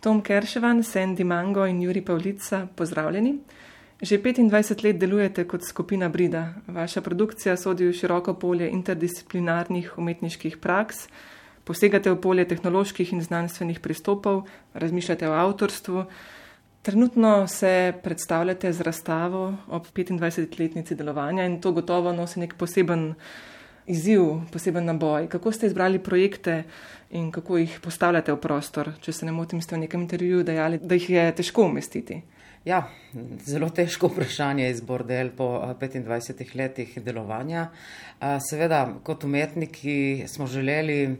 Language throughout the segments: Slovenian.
Tom Kerševan, Sandy Mango in Juri Pavlica, pozdravljeni. Že 25 let delujete kot skupina Brida. Vaša produkcija sodi v široko polje interdisciplinarnih umetniških praks, posegate v polje tehnoloških in znanstvenih pristopov, razmišljate o avtorstvu. Trenutno se predstavljate z razstavo ob 25-letnici delovanja in to gotovo nosi nek poseben izziv, poseben naboj. Kako ste izbrali projekte in kako jih postavljate v prostor? Če se ne motim, ste v nekem intervjuju dejali, da jih je težko umestiti. Ja, zelo težko vprašanje je izbor del po 25 eh, letih delovanja. Eh, seveda, kot umetniki smo želeli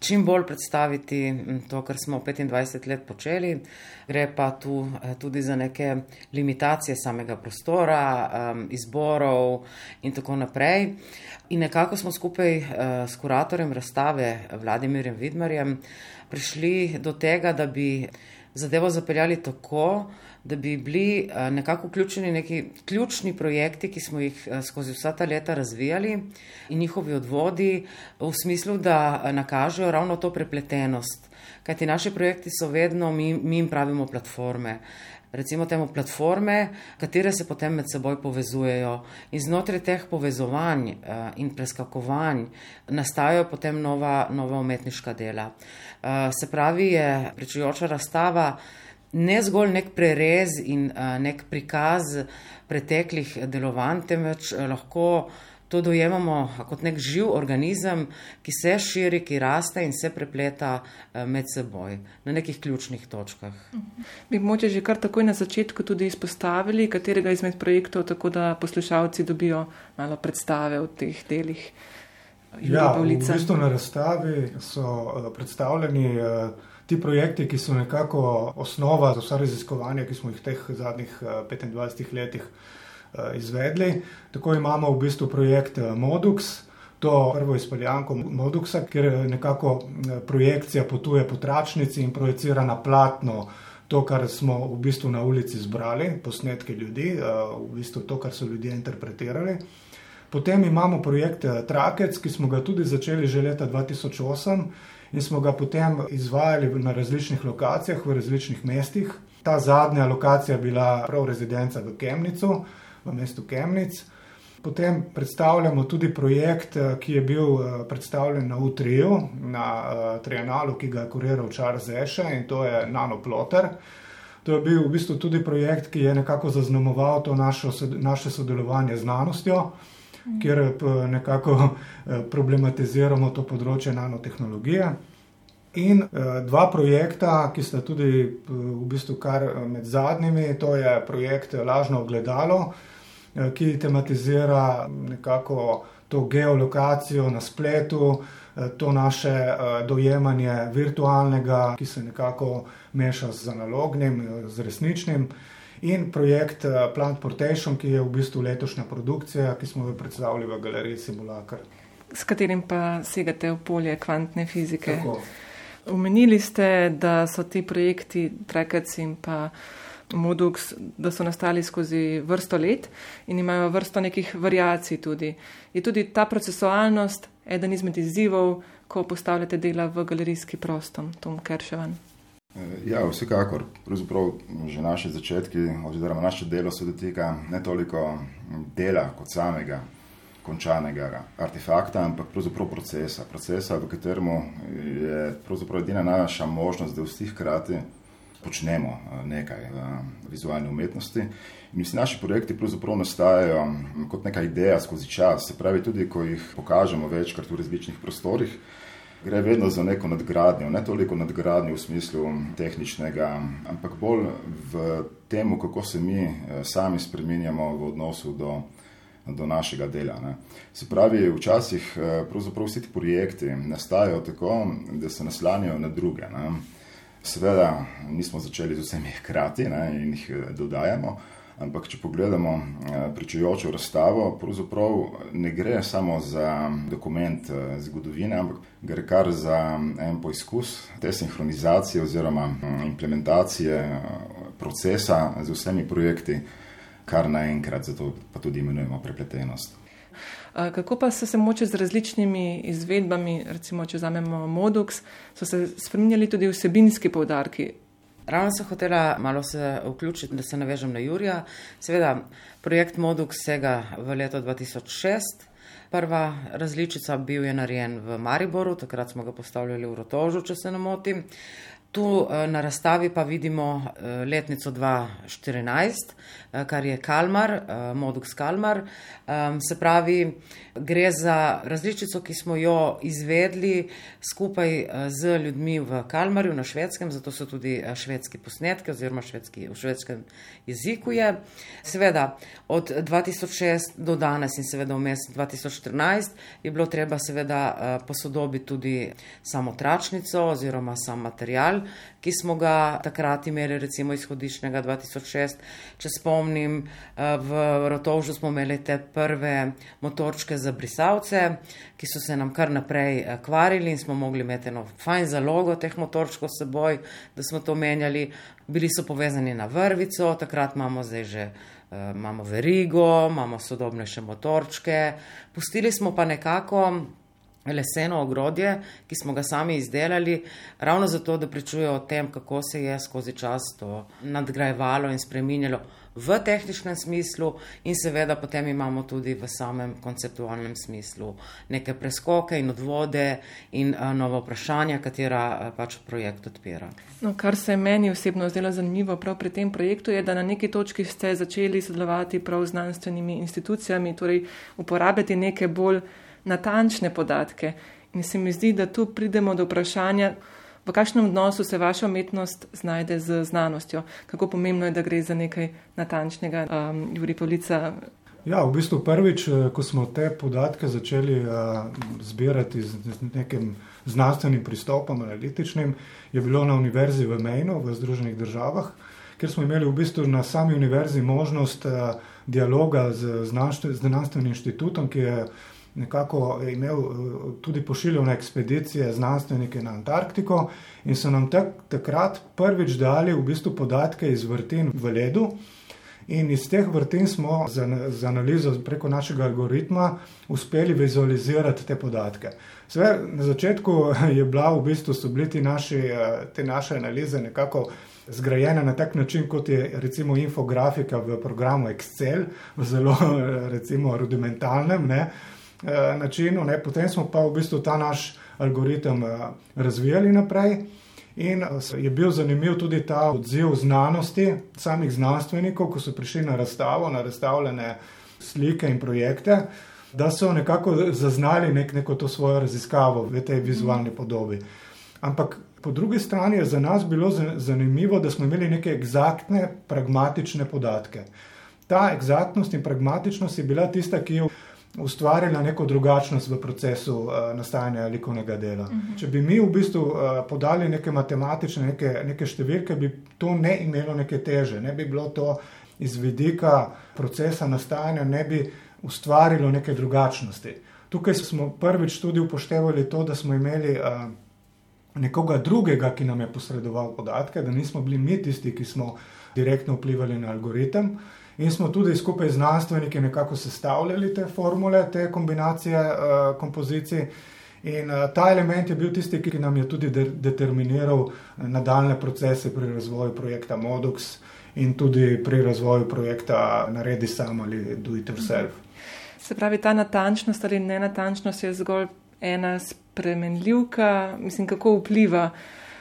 čim bolj predstaviti mm, to, kar smo 25 let počeli. Gre pa tu eh, tudi za neke limitacije samega prostora, izborov in tako naprej. In nekako smo skupaj s kuratorjem razstave Vladimirjem Vidmarjem prišli do tega, da bi zadevo zapeljali tako, da bi bili eh, nekako vključeni neki ključni projekti, ki smo jih eh, skozi vsa ta leta razvijali in njihovi odvodi v smislu, da eh, nakažejo ravno to prepletenost. Kajti naši projekti so vedno, mi, mi jim pravimo platforme. Recimo temu platforme, katere se potem med seboj povezujejo in znotraj teh povezovanj in preskakovanj nastajajo potem nova, nova umetniška dela. Se pravi, je pričujoča razstava ne zgolj nek prerez in uh, nek prikaz preteklih delovanj, temveč lahko to dojemamo kot nek živ organizem, ki se širi, ki raste in se prepleta uh, med seboj na nekih ključnih točkah. Bi moče že kar takoj na začetku tudi izpostavili, katerega izmed projektov, tako da poslušalci dobijo malo predstave o teh delih. Ja, v bistvu na razstavi so predstavljeni uh, ti projekti, ki so nekako osnova za vsa raziskovanja, ki smo jih v teh zadnjih 25 eh, letih eh, izvedli. Tako imamo v bistvu projekt eh, Modux. To prvo izpeljanko Moduxa, kjer nekako projekcija potuje po tračnici in projicira na platno to, kar smo v bistvu na ulici zbrali, posnetke ljudi, v bistvu to, kar so ljudje interpretirali. Potem imamo projekt Trakec, ki smo ga tudi začeli že leta 2008 in smo ga potem izvajali na različnih lokacijah, v različnih mestih. Ta zadnja lokacija je bila prav rezidenca v Kemnicu, v mestu Kemnic. Potem predstavljamo tudi projekt, eh, ki je bil eh, predstavljen na UTRIU, na uh, trianalu, ki ga je kuriral Charles Eše in to je Nanoploter. To je bil v bistvu tudi projekt, ki je nekako zaznamoval to našo, naše sodelovanje z znanostjo kjer eh, nekako eh, problematiziramo to področje nanotehnologije. In eh, dva projekta, ki sta tudi v bistvu kar med zadnjimi, to je projekt Lažno ogledalo, ki tematizira nekako to geolokacijo na spletu, to naše dojemanje virtualnega, ki se nekako meša z analognim, z resničnim in projekt eh, Plant Portation, ki je v bistvu letošnja produkcija, ki smo jo predstavili v galeriji Simulakar. S katerim pa segate v polje kvantne fizike. Tako. Umenili ste, da so ti projekti Trekec in pa Modux, da so nastali skozi vrsto let in imajo vrsto nekih variacij tudi. Je tudi ta procesualnost eden izmed izzivov, ko postavljate dela v galerijski prostor, Tom Kerševan? Eh, ja, vsekakor. Pravzaprav že naše začetki, oziroma naše delo se dotika ne toliko dela kot samega končanega artefakta, ampak pravzaprav procesa. Procesa, v katerem je pravzaprav edina naša možnost, da vsi hkrati počnemo eh, nekaj v vizualni umetnosti. In vsi naši projekti pravzaprav nastajajo kot neka ideja skozi čas, se pravi tudi, ko jih pokažemo večkrat v različnih prostorih, gre vedno za neko nadgradnjo, ne toliko nadgradnjo v smislu tehničnega, ampak bolj v tem, kako se mi eh, sami spremenjamo v odnosu do, do našega dela. Ne. Se pravi, včasih eh, vsi ti projekti nastajajo tako, da se naslanjajo na druge. Ne. Seveda nismo začeli z vsemi hkrati ne, in jih eh, dodajamo. Ampak, če pogledamo eh, pričujočo razstavo, pravzaprav ne gre samo za dokument eh, zgodovine, ampak gre kar za en poizkus te sinhronizacije oziroma mm, implementacije procesa z vsemi projekti, kar naenkrat zato pa tudi imenujemo prepletenost. Kako pa so se moče z različnimi izvedbami, recimo če vzamemo Modux, so se spremenjali tudi vsebinski povdarki Ravno sem hotela malo se vključiti, da se navežem na Jurija. Seveda, projekt Moduk sega v leto 2006. Prva različica bil je narejen v Mariboru, takrat smo ga postavljali v Rotožu, če se ne motim. Tu eh, na razstavi pa vidimo eh, letnico 2014, eh, kar je Kalmar, Modux Kalmar. Se pravi, gre za različico, ki smo jo izvedli skupaj z ljudmi v Kalmarju na švedskem, zato so tudi švedski posnetki oziroma švedski, v švedskem jeziku je. Seveda, od 2006 do danes in seveda vmes 2014 je bilo treba seveda posodobiti tudi samo tračnico oziroma sam material ki smo ga takrat imeli, recimo izhodišnjega 2006. Če spomnim, eh, v Rotovžu smo imeli te prve motorčke za brisalce, ki so se nam kar naprej eh, kvarili in smo mogli imeti eno fajn zalogo teh motorčkov s seboj, da smo to menjali. Bili so povezani na vrvico, takrat imamo zdaj že. Uh, imamo verigo, imamo sodobnejše motorčke, pustili smo pa nekako leseno ogrodje, ki smo ga sami izdelali, ravno zato, da pričujejo o tem, kako se je skozi čas to nadgrajevalo in spreminjalo v tehničnem smislu, in seveda potem imamo tudi v samem konceptualnem smislu neke preskoke in odvode in a, nova vprašanja, katera a, pač projekt odpira. No, kar se meni osebno zdelo zanimivo prav pri tem projektu, je, da na neki točki ste začeli sodelovati prav z znanstvenimi institucijami, torej uporabljati neke bolj natančne podatke. In se mi zdi, da tu pridemo do vprašanja, v kakšnem odnosu se vaša umetnost znajde z znanostjo, kako pomembno je, da gre za nekaj natančnega, um, Juri Pavlica. Ja, v bistvu prvič, eh, ko smo te podatke začeli uh, zbirati z nekim znanstvenim pristopom, analitičnim, je bilo na univerzi v Mejnu v Združenih državah, kjer smo imeli v bistvu na sami univerzi možnost uh, dialoga z znanstvenim inštitutom, ki je nekako imel eh, tudi pošiljal na ekspedicije znanstvenike na Antarktiko in so nam tak, takrat prvič dali v bistvu podatke iz vrtin v ledu. In iz teh vrtin smo z, z analizo preko našega algoritma uspeli vizualizirati te podatke. Sve, na začetku je bila v bistvu so bili naši, eh, te naše analize nekako zgrajene na tak način, kot je recimo infografika v programu Excel, v zelo recimo rudimentalnem. Ne. Eh, načinu, ne, potem smo pa v bistvu ta naš algoritem eh, razvijali naprej. In eh, je bil zanimiv tudi ta odziv znanosti, samih znanstvenikov, ko so prišli na razstavo, na razstavljene slike in projekte, da so nekako zaznali nek, neko to svojo raziskavo v tej vizualni podobi. Ampak po drugi strani je za nas bilo zanimivo, da smo imeli neke egzaktne, pragmatične podatke. Ta egzaktnost in pragmatičnost je bila tista, ki je ustvarila neko drugačnost v procesu uh, nastajanja likovnega dela. Uh mhm. -huh. Če bi mi v bistvu uh, podali neke matematične neke, neke številke, bi to ne imelo neke teže, ne bi bilo to iz vidika procesa nastajanja, ne bi ustvarilo neke drugačnosti. Tukaj smo prvič tudi upoštevali to, da smo imeli uh, nekoga drugega, ki nam je posredoval podatke, da nismo bili mi tisti, ki smo direktno vplivali na algoritem. Uh, In smo tudi skupaj z znanstveniki nekako sestavljali te formule, te kombinacije uh, kompozicij. In uh, ta element je bil tisti, ki nam je tudi de determiniral nadaljne procese pri razvoju projekta Modux in tudi pri razvoju projekta Naredi sam ali Do It Yourself. Se pravi, ta natančnost ali nenatančnost je zgolj ena spremenljivka, mislim, kako vpliva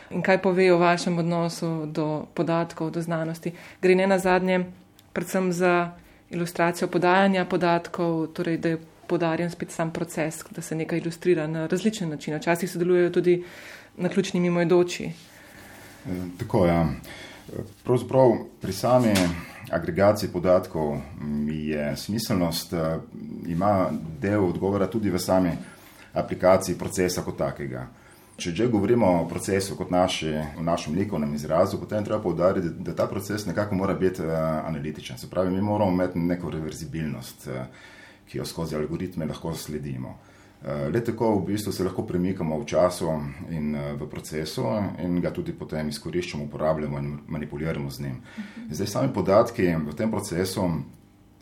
in kaj pove o vašem odnosu do podatkov, do znanosti. Gre ne na zadnje predvsem za ilustracijo podajanja podatkov, torej da je podarjen spet sam proces, da se nekaj ilustrira na različne načine. Včasih sodelujejo tudi na ključni mimoidoči. E, tako je. Ja. Pravzaprav pri sami agregaciji podatkov je smiselnost, e, ima del odgovora tudi v sami aplikaciji procesa kot takega. Če že govorimo o procesu kot naši, v našem likovnem izrazu, potem treba povdariti, da ta proces nekako mora biti uh, analitičen. Se pravi, mi moramo imeti neko reverzibilnost, uh, ki jo skozi algoritme lahko sledimo. Uh, le tako v bistvu se lahko premikamo v času in uh, v procesu in ga tudi potem izkoriščamo, uporabljamo in manipuliramo z njim. Zdaj, sami podatki v tem procesu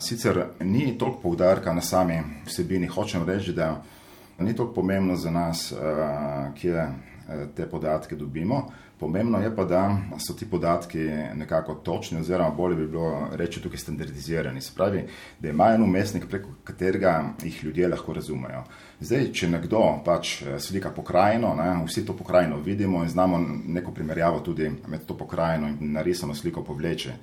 sicer ni toliko poudarka na sami vsebini. Hočem reči, da ni tako pomembno za nas, uh, kje te podatke dobimo. Pomembno je pa, da so ti podatki nekako točni, oziroma bolje bi bilo reči tukaj standardizirani. Spravi, da ima en umestnik, preko katerega jih ljudje lahko razumejo. Zdaj, če nekdo pač eh, slika pokrajino, ne, vsi to pokrajino vidimo in znamo neko primerjavo tudi med to pokrajino in narisano sliko povleče.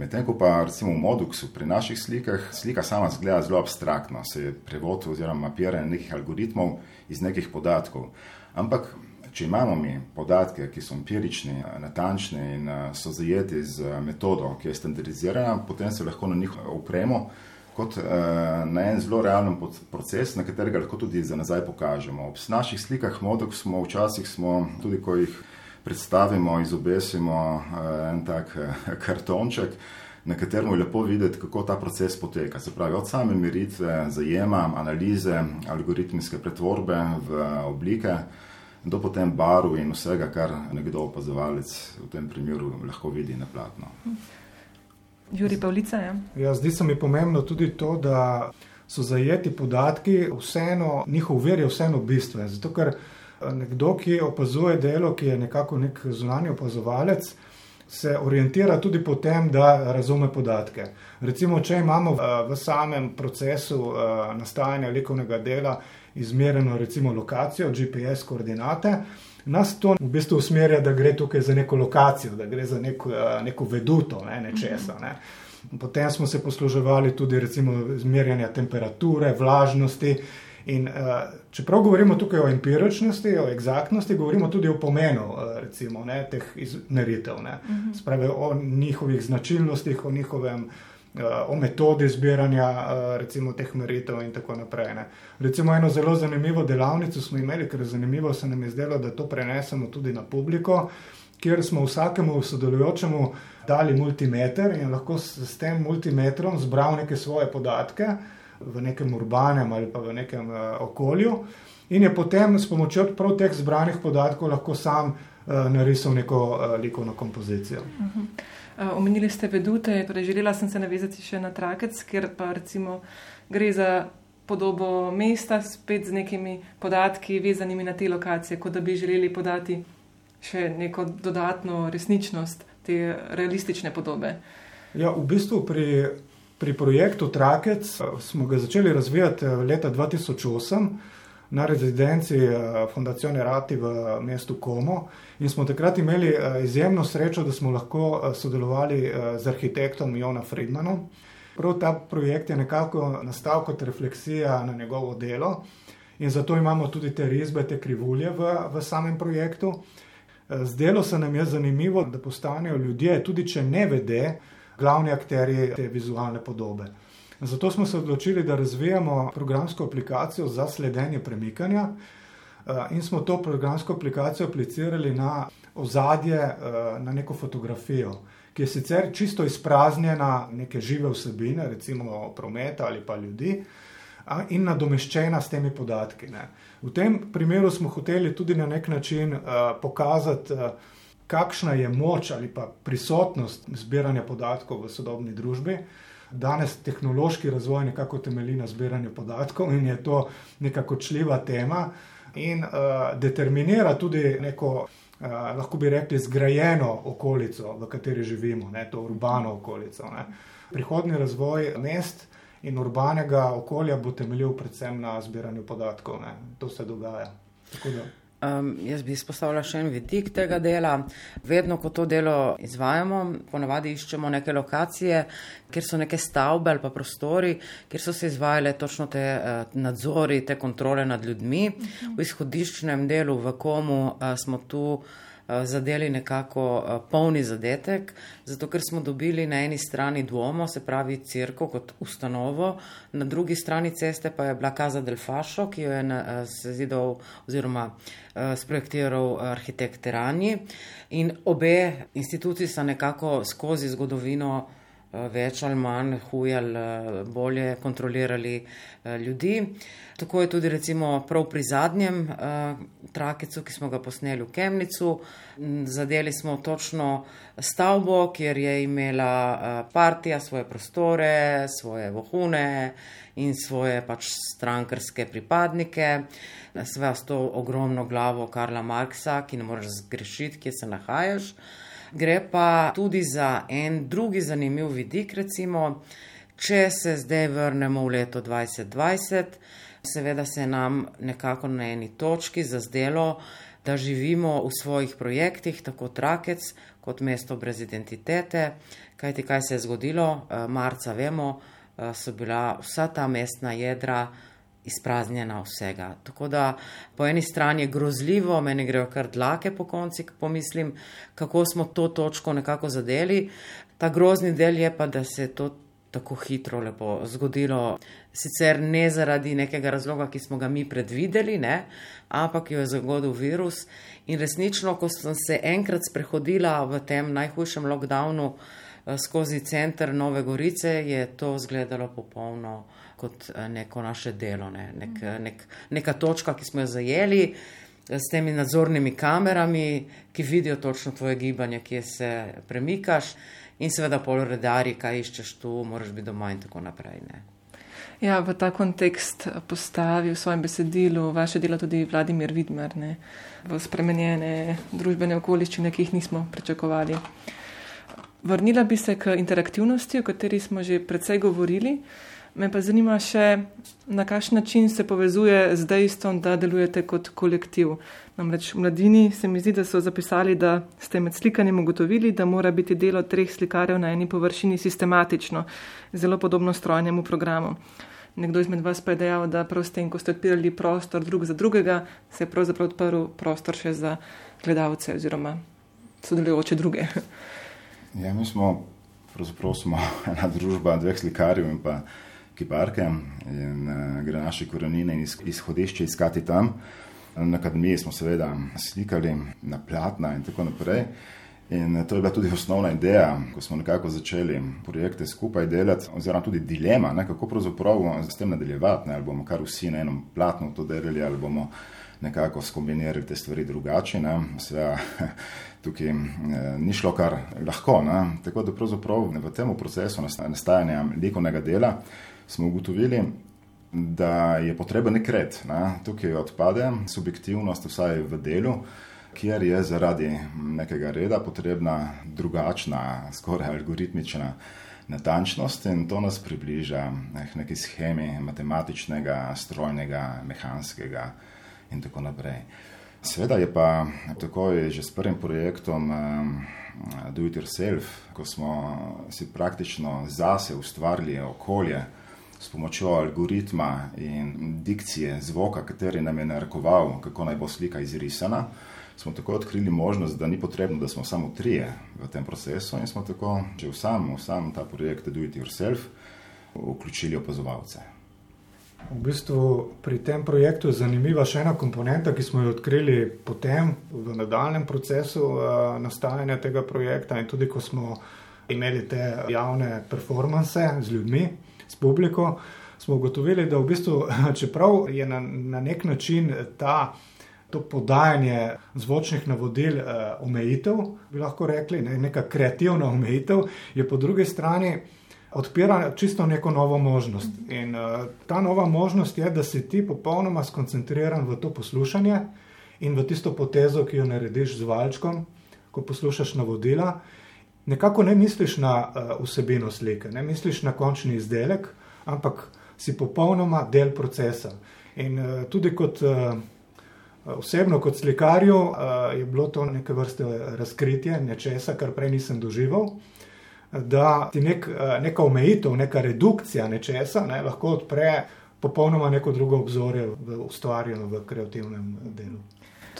Medtem ko pa recimo v Moduxu pri naših slikah, slika sama zgleda zelo abstraktno, se je prevod oziroma mapiranje nekih algoritmov iz nekih podatkov. Ampak če imamo mi podatke, ki so empirični, natančni in eh, so zajeti z metodo, ki je standardizirana, potem se lahko na njih opremo kot uh, na en zelo realen proces, na katerega lahko tudi za nazaj pokažemo. Ob naših slikah modok smo včasih, smo, tudi ko jih predstavimo, izobesimo uh, en tak uh, kartonček, na katerem je lepo videti, kako ta proces poteka. Se pravi, od same meritve, zajema, analize, algoritmske pretvorbe v oblike do potem barv in vsega, kar nekdo opazovalec v tem primeru lahko vidi na platno. Juri Pavlica, ja. ja. Zdi se mi pomembno tudi to, da so zajeti podatki, vseeno, njihov ver je vseeno bistven. Zato, ker eh, nekdo, ki opazuje delo, ki je nekako nek zunanji opazovalec, se orientira tudi po tem, da razume podatke. Recimo, če imamo v, v samem procesu uh, nastajanja likovnega dela izmerjeno recimo lokacijo, GPS koordinate, nas to v bistvu usmerja, da gre tukaj za neko lokacijo, da gre za neko, eh, neko veduto, ne, nečesa. Ne. Potem smo se posluževali tudi recimo izmerjanja temperature, vlažnosti. In, uh, čeprav govorimo tukaj o empiričnosti, o egzaktnosti, govorimo tudi o pomenu uh, recimo, ne, teh meritev, uh -huh. spravi o njihovih značilnostih, o njihovem uh, o metodi zbiranja eh, recimo, teh meritev in tako naprej. Ne. Recimo eno zelo zanimivo delavnico smo imeli, ker zanimivo se nam je zdelo, da to prenesemo tudi na publiko, kjer smo vsakemu sodelujočemu dali multimeter in lahko s, tem multimetrom zbral neke svoje podatke v nekem urbanem ali pa v nekem uh, okolju in je potem s pomočjo prav teh zbranih podatkov lahko sam uh, narisal neko uh, likovno kompozicijo. Uh. -huh. Eh, omenili ste vedute, torej želela sem se navezati še na trakec, ker pa recimo gre za podobo mesta, spet z nekimi podatki vezanimi na te lokacije, kot da bi želeli podati še neko dodatno resničnost te realistične podobe. Ja, v bistvu pri, pri projektu Trakec eh, smo ga začeli razvijati eh, leta 2008 na rezidenci eh, Fondacione Rati v mestu Como in smo takrat imeli izjemno srečo, da smo lahko sodelovali z arhitektom Jona Friedmanom. Prav ta projekt je nekako nastal kot refleksija na njegovo delo in zato imamo tudi te risbe, te krivulje v, v samem projektu. Zdelo se nam je zanimivo, da postanejo ljudje, tudi če ne vede, glavni akteri te vizualne podobe. Zato smo se odločili, da razvijamo programsko aplikacijo za sledenje premikanja eh, in smo to programsko aplikacijo aplicirali na ozadje, eh, na neko fotografijo, ki je sicer čisto izpraznjena neke žive vsebine, recimo prometa ali pa ljudi. In nadomeščena s temi podatki. Ne. V tem primeru smo hoteli tudi na nek način uh, pokazati, kakšna je moč ali pa prisotnost zbiranja podatkov v sodobni družbi. Danes tehnološki razvoj nekako temelji na zbiranju podatkov in je to neka kočljiva tema in uh, determinira tudi neko, uh, lahko bi rekli, zgrajeno okolico, v kateri živimo, ne, to urbano okolico. Ne. Prihodni razvoj mest in urbanega okolja bo temeljil predvsem na zbiranju podatkov. Ne. To se dogaja. Tako da. Um, jaz bi izpostavila še en vidik tega dela. Vedno, ko to delo izvajamo, ponavadi iščemo neke lokacije, kjer so neke stavbe ali pa prostori, kjer so se izvajale točno te uh, nadzori, te kontrole nad ljudmi. V izhodiščnem delu, v komu uh, smo tu. Eh, zadeli nekako eh, polni zadetek, zato ker smo dobili na eni strani dvomo, se pravi crkvo kot ustanovo, na drugi strani ceste pa je bila Kaza del Fasho, ki jo je eh, zidal oziroma sprojektiral arhitekt Terani. In obe instituciji sta nekako skozi zgodovino več ali manj huj ali bolje kontrolirali ljudi. Tako je tudi recimo prav pri zadnjem trakicu, ki smo ga posneli v Kemnicu. Zadeli smo točno stavbo, kjer je imela partija svoje prostore, svoje vohune in svoje pač strankarske pripadnike seveda s to ogromno glavo Karla Marksa, ki ne moreš zgrešiti, kje se nahajaš. Gre pa tudi za en drugi zanimiv vidik, recimo, če se zdaj vrnemo v leto 2020, seveda se nam nekako na eni točki zazdelo, da živimo v svojih projektih, tako Trakec kot mesto brez identitete. Kajti kaj se je zgodilo, marca vemo, so bila vsa ta mestna jedra izpraznjena vsega. Tako da po eni strani je grozljivo, meni grejo kar dlake po konci, ko pomislim, kako smo to točko nekako zadeli. Ta grozni del je pa, da se je to tako hitro lepo zgodilo. Sicer ne zaradi nekega razloga, ki smo ga mi predvideli, ne, ampak jo je zagodil virus. In resnično, ko sem se enkrat sprehodila v tem najhujšem lockdownu eh, skozi center Nove Gorice, je to izgledalo popolno kot eh, neko naše delo, ne? nek, eh, nek, neka točka, ki smo jo zajeli eh, s temi nadzornimi kamerami, ki vidijo točno tvoje gibanje, kje se premikaš, in seveda poloredari, kaj iščeš tu, moraš biti doma in tako naprej. Ne? Ja, v ta kontekst postavi v svojem besedilu vaše delo tudi Vladimir Vidmar, ne? v spremenjene družbene okoliščine, ki jih nismo pričakovali. Vrnila bi se k interaktivnosti, o kateri smo že precej govorili. Me pa zanima še, na kakšen način se povezuje z dejstvom, da delujete kot kolektiv. Namreč mladini se mi zdi, da so zapisali, da ste med slikanjem ugotovili, da mora biti delo treh slikarjev na eni površini sistematično, zelo podobno strojnemu programu. Nekdo izmed vas pa je dejal, da prav s tem, ko ste odpirali prostor drug za drugega, se je pravzaprav odprl prostor še za gledalce oziroma sodelujoče druge. Ja, mi smo pravzaprav smo ena družba dveh slikarjev in pa kiparke in uh, gre naše korenine in izhodišče iskati tam. Na akademiji smo seveda slikali na platna in tako naprej. In to je bila tudi osnovna ideja, ko smo nekako začeli projekte skupaj delati, oziroma tudi dilema, ne, kako pravzaprav s tem nadaljevati, ne, ali bomo kar vsi na enem platnu to delali, ali bomo nekako skombinirali te stvari drugače. Seveda tukaj eh, ni šlo kar lahko. Ne. Tako da pravzaprav v tem procesu nastajanja likovnega dela smo ugotovili, da je potreben nek red. Ne? Tukaj odpade subjektivnost, vsaj v delu, kjer je zaradi nekega reda potrebna drugačna, skoraj algoritmična natančnost in to nas približa k neki schemi matematičnega, strojnega, mehanskega in tako naprej. Sveda je pa tako je že s prvim projektom um, Do It Yourself, ko smo si praktično zase ustvarili okolje, s pomočjo algoritma in dikcije zvoka, kateri nam je narekoval, kako naj bo slika izrisana, smo tako odkrili možnost, da ni potrebno, da smo samo trije v tem procesu in smo tako že v sam, v sam ta projekt Do It Yourself vključili opazovalce. V bistvu pri tem projektu je zanimiva še ena komponenta, ki smo jo odkrili potem v nadaljem procesu uh, nastajanja tega projekta in tudi ko smo imeli te javne performance z ljudmi, s publiko, smo ugotovili, da v bistvu, čeprav je na, na nek način ta. To podajanje zvočnih navodil, uh, omejitev, bi lahko rekli, ne, neka kreativna omejitev, je po drugi strani odpira čisto neko novo možnost. In uh, ta nova možnost je, da si ti popolnoma skoncentriran v to poslušanje in v tisto potezo, ki jo narediš z valčkom, ko poslušaš navodila, nekako ne misliš na uh, vsebino slike, ne misliš na končni izdelek, ampak si popolnoma del procesa. In uh, tudi kot uh, osebno, kot slikarju, uh, je bilo to neke vrste razkritje nečesa, kar prej nisem doživel. Da ti nek, neka omejitev, neka redukcija nečesa ne, lahko odpre popolnoma neko drugo obzorje v ustvarjanju, v kreativnem delu.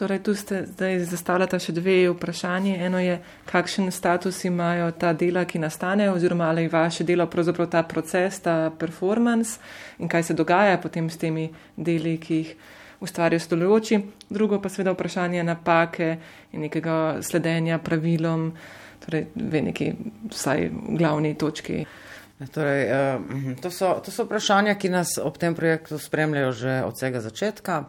Torej, tu ste zdaj zastavljata še dve vprašanje. Eno je, kakšen status imajo ta dela, ki nastanejo, oziroma ali je vaše delo pravzaprav ta proces, ta performance in kaj se dogaja potem s temi deli, ki jih ustvarijo sodelujoči, drugo pa seveda vprašanje napake in nekega sledenja pravilom, torej v neki vsaj glavni točki. Torej, to, so, to so vprašanja, ki nas ob tem projektu spremljajo že od vsega začetka.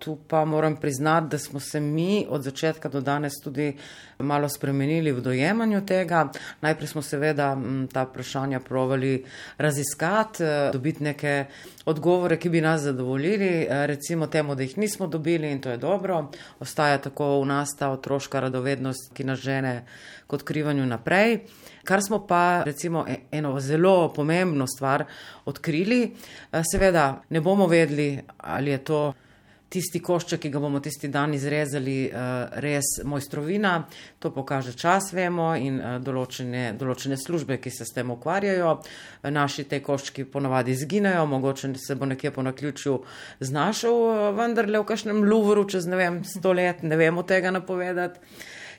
Tu pa moram priznati, da smo se mi od začetka do danes tudi malo spremenili v dojemanju tega. Najprej smo seveda ta vprašanja provali raziskati, e, dobiti neke odgovore, ki bi nas zadovoljili, e, recimo temu, da jih nismo dobili in to je dobro. Ostaja tako v nas ta otroška radovednost, ki nas žene k odkrivanju naprej. Kar smo pa, recimo, e, eno zelo pomembno stvar odkrili, seveda ne bomo vedeli, ali je to tisti košček, ki ga bomo tisti dan izrezali, eh, res mojstrovina, to pokaže čas, vemo, in eh, določene, določene službe, ki se s tem ukvarjajo. Naši te koščki ponavadi izginejo, mogoče se bo nekje po naključju znašel, eh, vendar le v kakšnem Louvru čez ne vem, sto let, ne vemo tega napovedati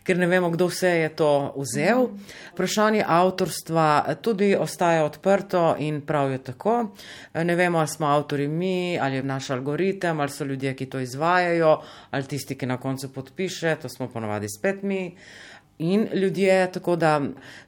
ker ne vemo, kdo vse je to vzel. Vprašanje avtorstva tudi ostaja odprto in prav je tako. Ne vemo, ali smo avtori mi, ali je naš algoritem, ali so ljudje, ki to izvajajo, ali tisti, ki na koncu podpiše, to smo ponovadi spet mi in ljudje, tako da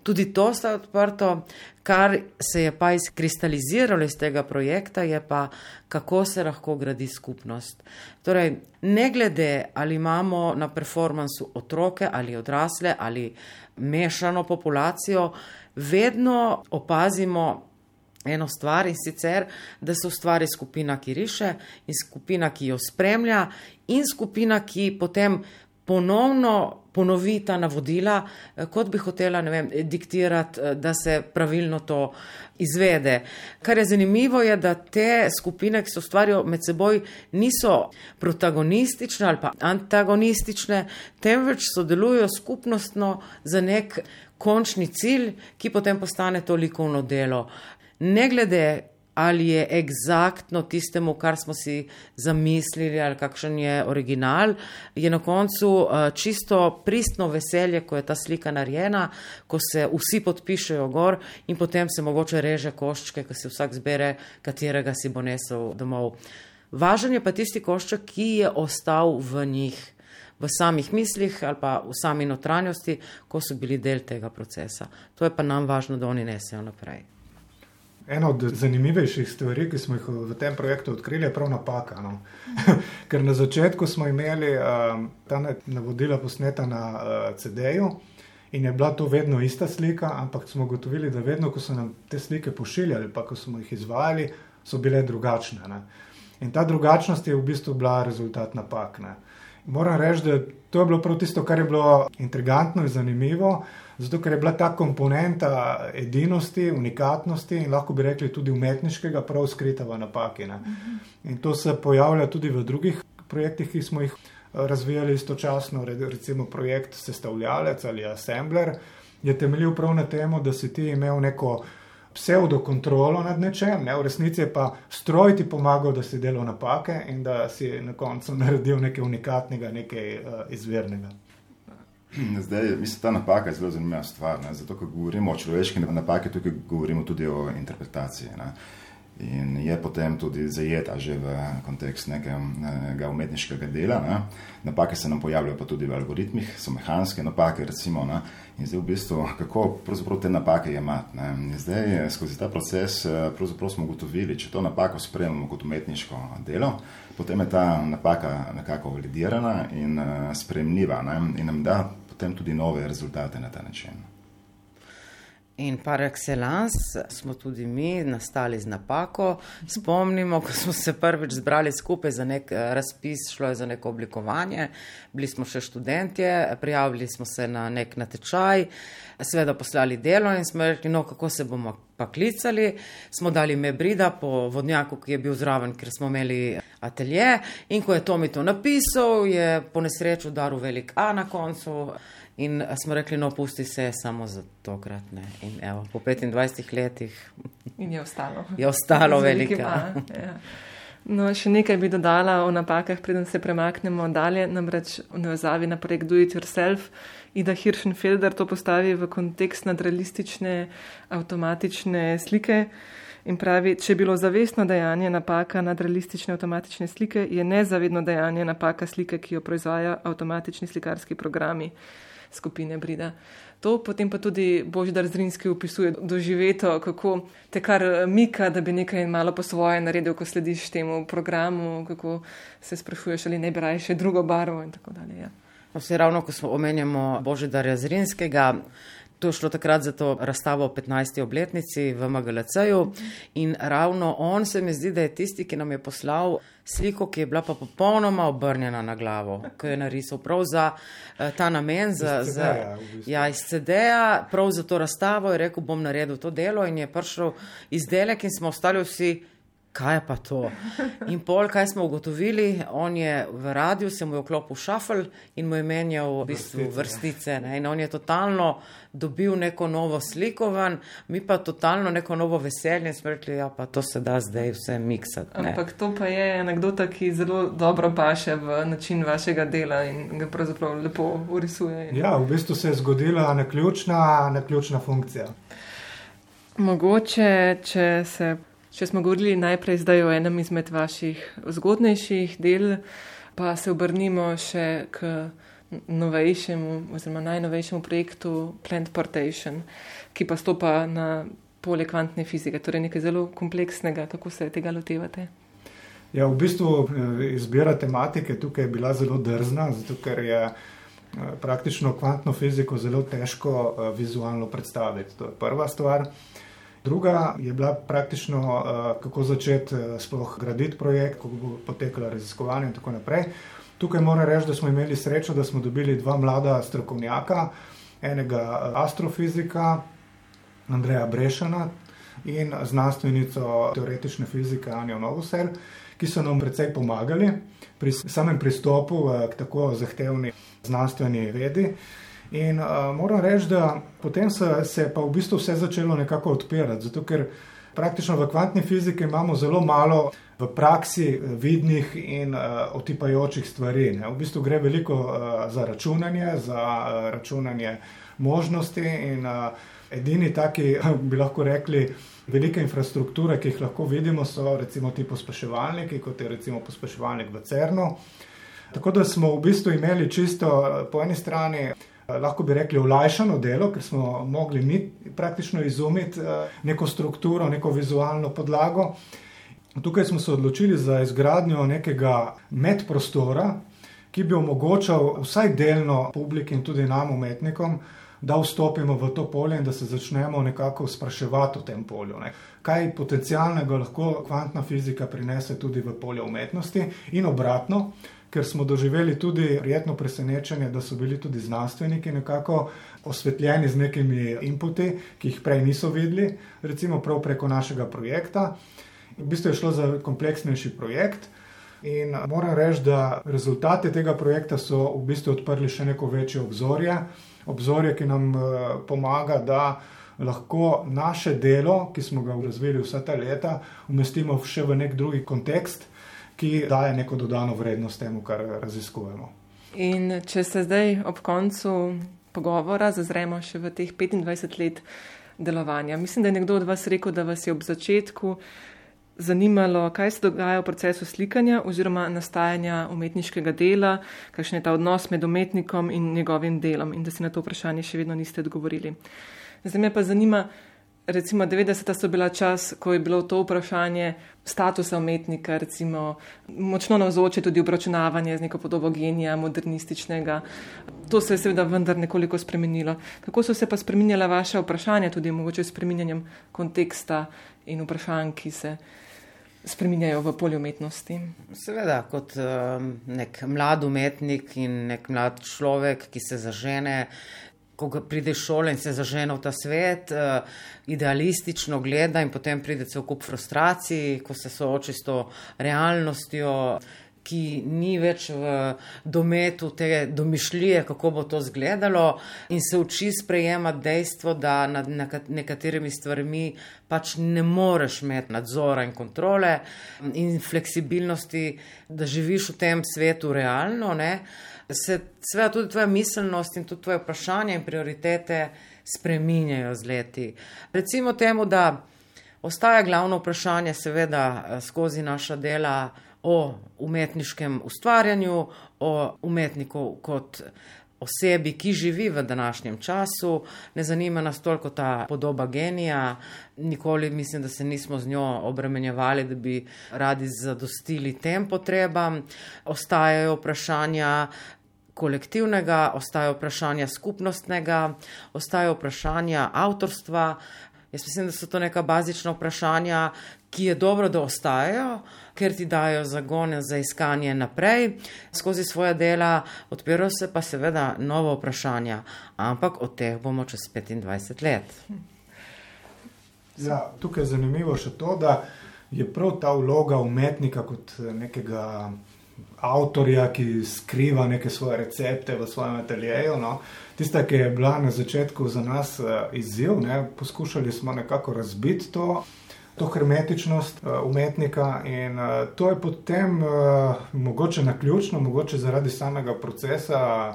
tudi to sta odprto. Kar se je pa izkristaliziralo iz tega projekta, je pa, kako se lahko gradi skupnost. Torej, ne glede, ali imamo na performansu otroke ali odrasle ali mešano populacijo, vedno opazimo eno stvar in sicer, da se ustvari skupina, ki riše in skupina, ki jo spremlja in skupina, ki potem ponovno ponovi ta navodila, eh, kot bi hotela vem, diktirati, eh, da se pravilno to izvede. Kar je zanimivo, je, da te skupine, ki se ustvarjajo med seboj, niso protagonistične ali pa antagonistične, temveč sodelujo skupnostno za nek končni cilj, ki potem postane to likovno delo. Ne glede ali je egzaktno tistemu, kar smo si zamislili, ali kakšen je original, je na koncu eh, čisto pristno veselje, ko je ta slika narejena, ko se vsi podpišejo gor in potem se mogoče reže koščke, ko si vsak zbere, katerega si bo nesel domov. Važen je pa tisti košček, ki je ostal v njih. V samih mislih ali pa v sami notranjosti, ko so bili del tega procesa. To je pa nam važno, da oni nesejo naprej. Ena od zanimivejših stvari, ki smo jih v tem projektu odkrili, je prav napaka. No? Ker na začetku smo imeli uh, ta navodila posneta na uh, CD-ju in je bila to vedno ista slika, ampak smo ugotovili, da vedno, ko so nam te slike pošiljali, pa ko smo jih izvajali, so bile drugačne. Ne? In ta drugačnost je v bistvu bila rezultat napak. Ne? Moram reči, da to je bilo prav tisto, kar je bilo intrigantno in zanimivo. Zato, ker je bila ta komponenta edinosti, unikatnosti in lahko bi rekli tudi umetniškega, prav skrita v napaki. Ne. In to se pojavlja tudi v drugih projektih, ki smo jih eh, razvijali istočasno, recimo projekt Sestavljalec ali Assembler, je temeljil prav na tem, da si ti imel neko pseudokontrolo nad nečem, ne, v resnici je pa stroj ti pomagal, da si delal napake in da si na koncu naredil nekaj unikatnega, nekaj uh, izvirnega. Zdaj, mislim, ta napaka je zelo zanimiva stvar. Ne? Zato, ko govorimo o človeški napaki, tukaj govorimo tudi o interpretaciji. Ne? In je potem tudi zajeta že v kontekst nekega umetniškega dela. Ne? Napake se nam pojavljajo pa tudi v algoritmih, so mehanske napake, recimo. Ne? In zdaj v bistvu, kako te napake jemati. Zdaj, skozi ta proces smo ugotovili, če to napako spremljamo kot umetniško delo, potem je ta napaka nekako validirana in spremljiva ne? in nam da potem tudi nove rezultate na ta način. In par excellence smo tudi mi nastali z napako. Spomnimo, ko smo se prvič zbrali skupaj za nek eh, razpis, šlo je za neko oblikovanje, bili smo še študentje, prijavili smo se na nek natečaj, seveda poslali delo in smo rekli, no, kako se bomo pa klicali. Smo dali ime Brida po vodnjaku, ki je bil zraven, ker smo imeli atelje. In ko je Tomi to napisal, je po nesreču daril velik A na koncu. In smo rekli, no, pusti se samo za tokrat. Ne. In evo, po 25 letih. In je ostalo. Je ostalo velika. Ja. No, še nekaj bi dodala o napakah, preden se premaknemo dalje, namreč v navezavi na projekt Do It Yourself. Ida Hirschenfelder to postavi v kontekst nadrealistične avtomatične slike in pravi, če je bilo zavestno dejanje napaka nadrealistične avtomatične slike, je nezavedno dejanje napaka slike, ki jo proizvaja avtomatični slikarski programi skupine Brida. To potem pa tudi Boždar Zrinski opisuje doživeto, kako te kar mika, da bi nekaj malo po svoje naredil, ko slediš temu programu, kako se sprašuješ, ali ne bi raje še drugo barvo in tako dalje. Ja. Vse ravno, ko smo omenjamo Boždarja Zrinskega, To je šlo takrat za to razstavo o 15. obletnici v MGLC-ju in ravno on se mi zdi, da je tisti, ki nam je poslal sliko, ki je bila pa popolnoma obrnjena na glavo, ki je narisal prav za uh, ta namen, za, iz za, v bistvu. ja, iz CD-ja, prav za to razstavo je rekel, bom naredil to delo in je prišel izdelek in smo ostali vsi. Kaj je pa to? In pol, kaj smo ugotovili, on je v radiju, se mu je vklopil šafl in mu je menjal v bistvu Vrstice, vrstice. Ne? In on je totalno dobil neko novo sliko ven, mi pa totalno neko novo veselje in smo rekli, ja, pa to se da zdaj vse miksati. ne. Ampak to pa je anekdota, ki zelo dobro paše v način vašega dela in ga pravzaprav lepo urisuje. Ja, v bistvu se je zgodila naključna, naključna funkcija. Mogoče, če, se, če smo govorili najprej zdaj o enem izmed vaših zgodnejših del, pa se obrnimo še k novejšemu oziroma najnovejšemu projektu Plant Portation, ki pa stopa na polje kvantne fizike, torej nekaj zelo kompleksnega, kako se tega lotevate. Ja, v bistvu eh, izbira tematike tukaj je bila zelo drzna, zato ker je eh, praktično kvantno fiziko zelo težko eh, vizualno predstaviti. To je prva stvar. Druga je bila praktično, eh, kako začeti eh, sploh graditi projekt, kako bo potekalo raziskovanje in tako naprej. Tukaj moram reči, da smo imeli srečo, da smo dobili dva mlada strokovnjaka, enega eh, astrofizika, Andreja Brešana in znanstvenico teoretične fizike Anjo Novoser, ki so nam precej pomagali pri samem pristopu k tako zahtevni znanstveni vedi. In uh, moram reči, da potem se, se je pa v bistvu vse začelo nekako odpirati, zato ker praktično v kvantni fiziki imamo zelo malo v praksi eh, vidnih in uh, otipajočih stvari. Ne. V bistvu gre veliko uh, za računanje, za uh, računanje možnosti in uh, edini taki, bi lahko rekli, velike infrastrukture, ki jih lahko vidimo, so recimo ti pospeševalniki, kot je recimo pospeševalnik v CERN-u. Tako da smo v bistvu imeli čisto po eni strani, lahko bi rekli, olajšano delo, ker smo mogli mi praktično izumiti eh, neko strukturo, neko vizualno podlago. Tukaj smo se odločili za izgradnjo nekega medprostora, ki bi omogočal vsaj delno publiki in tudi nam, umetnikom, da vstopimo v to polje in da se začnemo nekako spraševati o tem polju. Ne. Kaj potencialnega lahko kvantna fizika prinese tudi v polje umetnosti in obratno, ker smo doživeli tudi prijetno presenečenje, da so bili tudi znanstveniki nekako osvetljeni z nekimi inputi, ki jih prej niso videli, recimo prav preko našega projekta. V bistvu je šlo za kompleksnejši projekt. In moram reči, da rezultate tega projekta so v bistvu odprli še neko večje obzorje, obzorje, ki nam eh, pomaga, da lahko naše delo, ki smo ga razvili vsa ta leta, umestimo še v nek drugi kontekst, ki daje neko dodano vrednost temu, kar raziskujemo. In če se zdaj ob koncu pogovora zazremo še v teh 25 let delovanja, mislim, da je nekdo od vas rekel, da vas je ob začetku zanimalo, kaj se dogaja v procesu slikanja oziroma nastajanja umetniškega dela, kakšen je ta odnos med umetnikom in njegovim delom in da si na to vprašanje še vedno niste odgovorili. Zdaj me pa zanima, recimo 90. so bila čas, ko je bilo to vprašanje statusa umetnika, recimo močno navzoče tudi obračunavanje z neko podobo genija, modernističnega. To se je seveda vendar nekoliko spremenilo. Kako so se pa spremenjala vaše vprašanja, tudi mogoče s spreminjanjem konteksta in vprašanj, ki se spreminjajo v polju umetnosti? Seveda, kot um, nek mlad umetnik in nek mlad človek, ki se zažene, ko ga pride iz šole in se zažene v ta svet, uh, idealistično gleda in potem pride cel kup frustracij, ko se sooči s to realnostjo. ki ni več v dometu te domišljije, kako bo to izgledalo, in se uči sprejemati dejstvo, da nad nekaterimi stvarmi pač ne moreš imeti nadzora in kontrole in fleksibilnosti, da živiš v tem svetu realno. Ne? Se seveda tudi tvoja miselnost in tudi tvoje vprašanje in prioritete spreminjajo z leti. Recimo temu, da ostaja glavno vprašanje, seveda, skozi naša dela o umetniškem ustvarjanju, o umetniku kot osebi, ki živi v današnjem času. Ne zanima nas toliko ta podoba genija, nikoli mislim, da se nismo z njo obremenjevali, da bi radi zadostili tem potrebam. Ostajajo vprašanja. Kolektivnega, ostajajo vprašanja skupnostnega, ostajajo vprašanja avtorstva. Jaz mislim, da so to neka bazična vprašanja, ki je dobro, da ostajajo, ker ti dajo zagone za iskanje naprej skozi svoje dela, odpirajo se pa seveda nova vprašanja, ampak od teh bomo čez 25 let. Ja, tukaj je zanimivo še to, da je prav ta vloga umetnika kot nekega avtorja, ki skriva neke svoje recepte v svojem ateljeju. No. Tista, ki je bila na začetku za nas uh, izziv, ne, poskušali smo nekako razbiti to to hermetičnost uh, umetnika in uh, to je potem uh, mogoče na ključno, mogoče zaradi samega procesa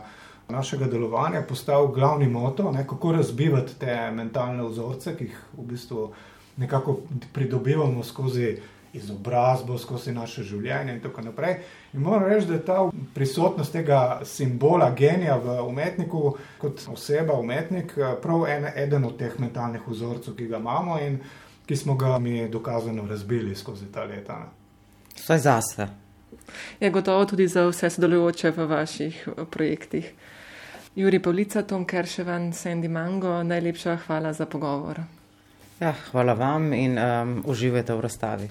našega delovanja postal glavni moto, ne, kako razbivati te mentalne vzorce, ki jih v bistvu nekako pridobivamo skozi izobrazbo, skozi naše življenje in tako naprej. In moram reči, da je ta prisotnost tega simbola genija v umetniku, kot oseba, umetnik, prav en, eden od teh mentalnih vzorcev, ki ga imamo in ki smo ga mi dokazano razbili skozi ta leta. Vse zase. Je gotovo tudi za vse sodelujoče v vaših eh, projektih. Juri Pavlica, Tom Kerševan, Sandy Mango, najlepša hvala za pogovor. Ja, hvala vam in um, uživajte v razstavi.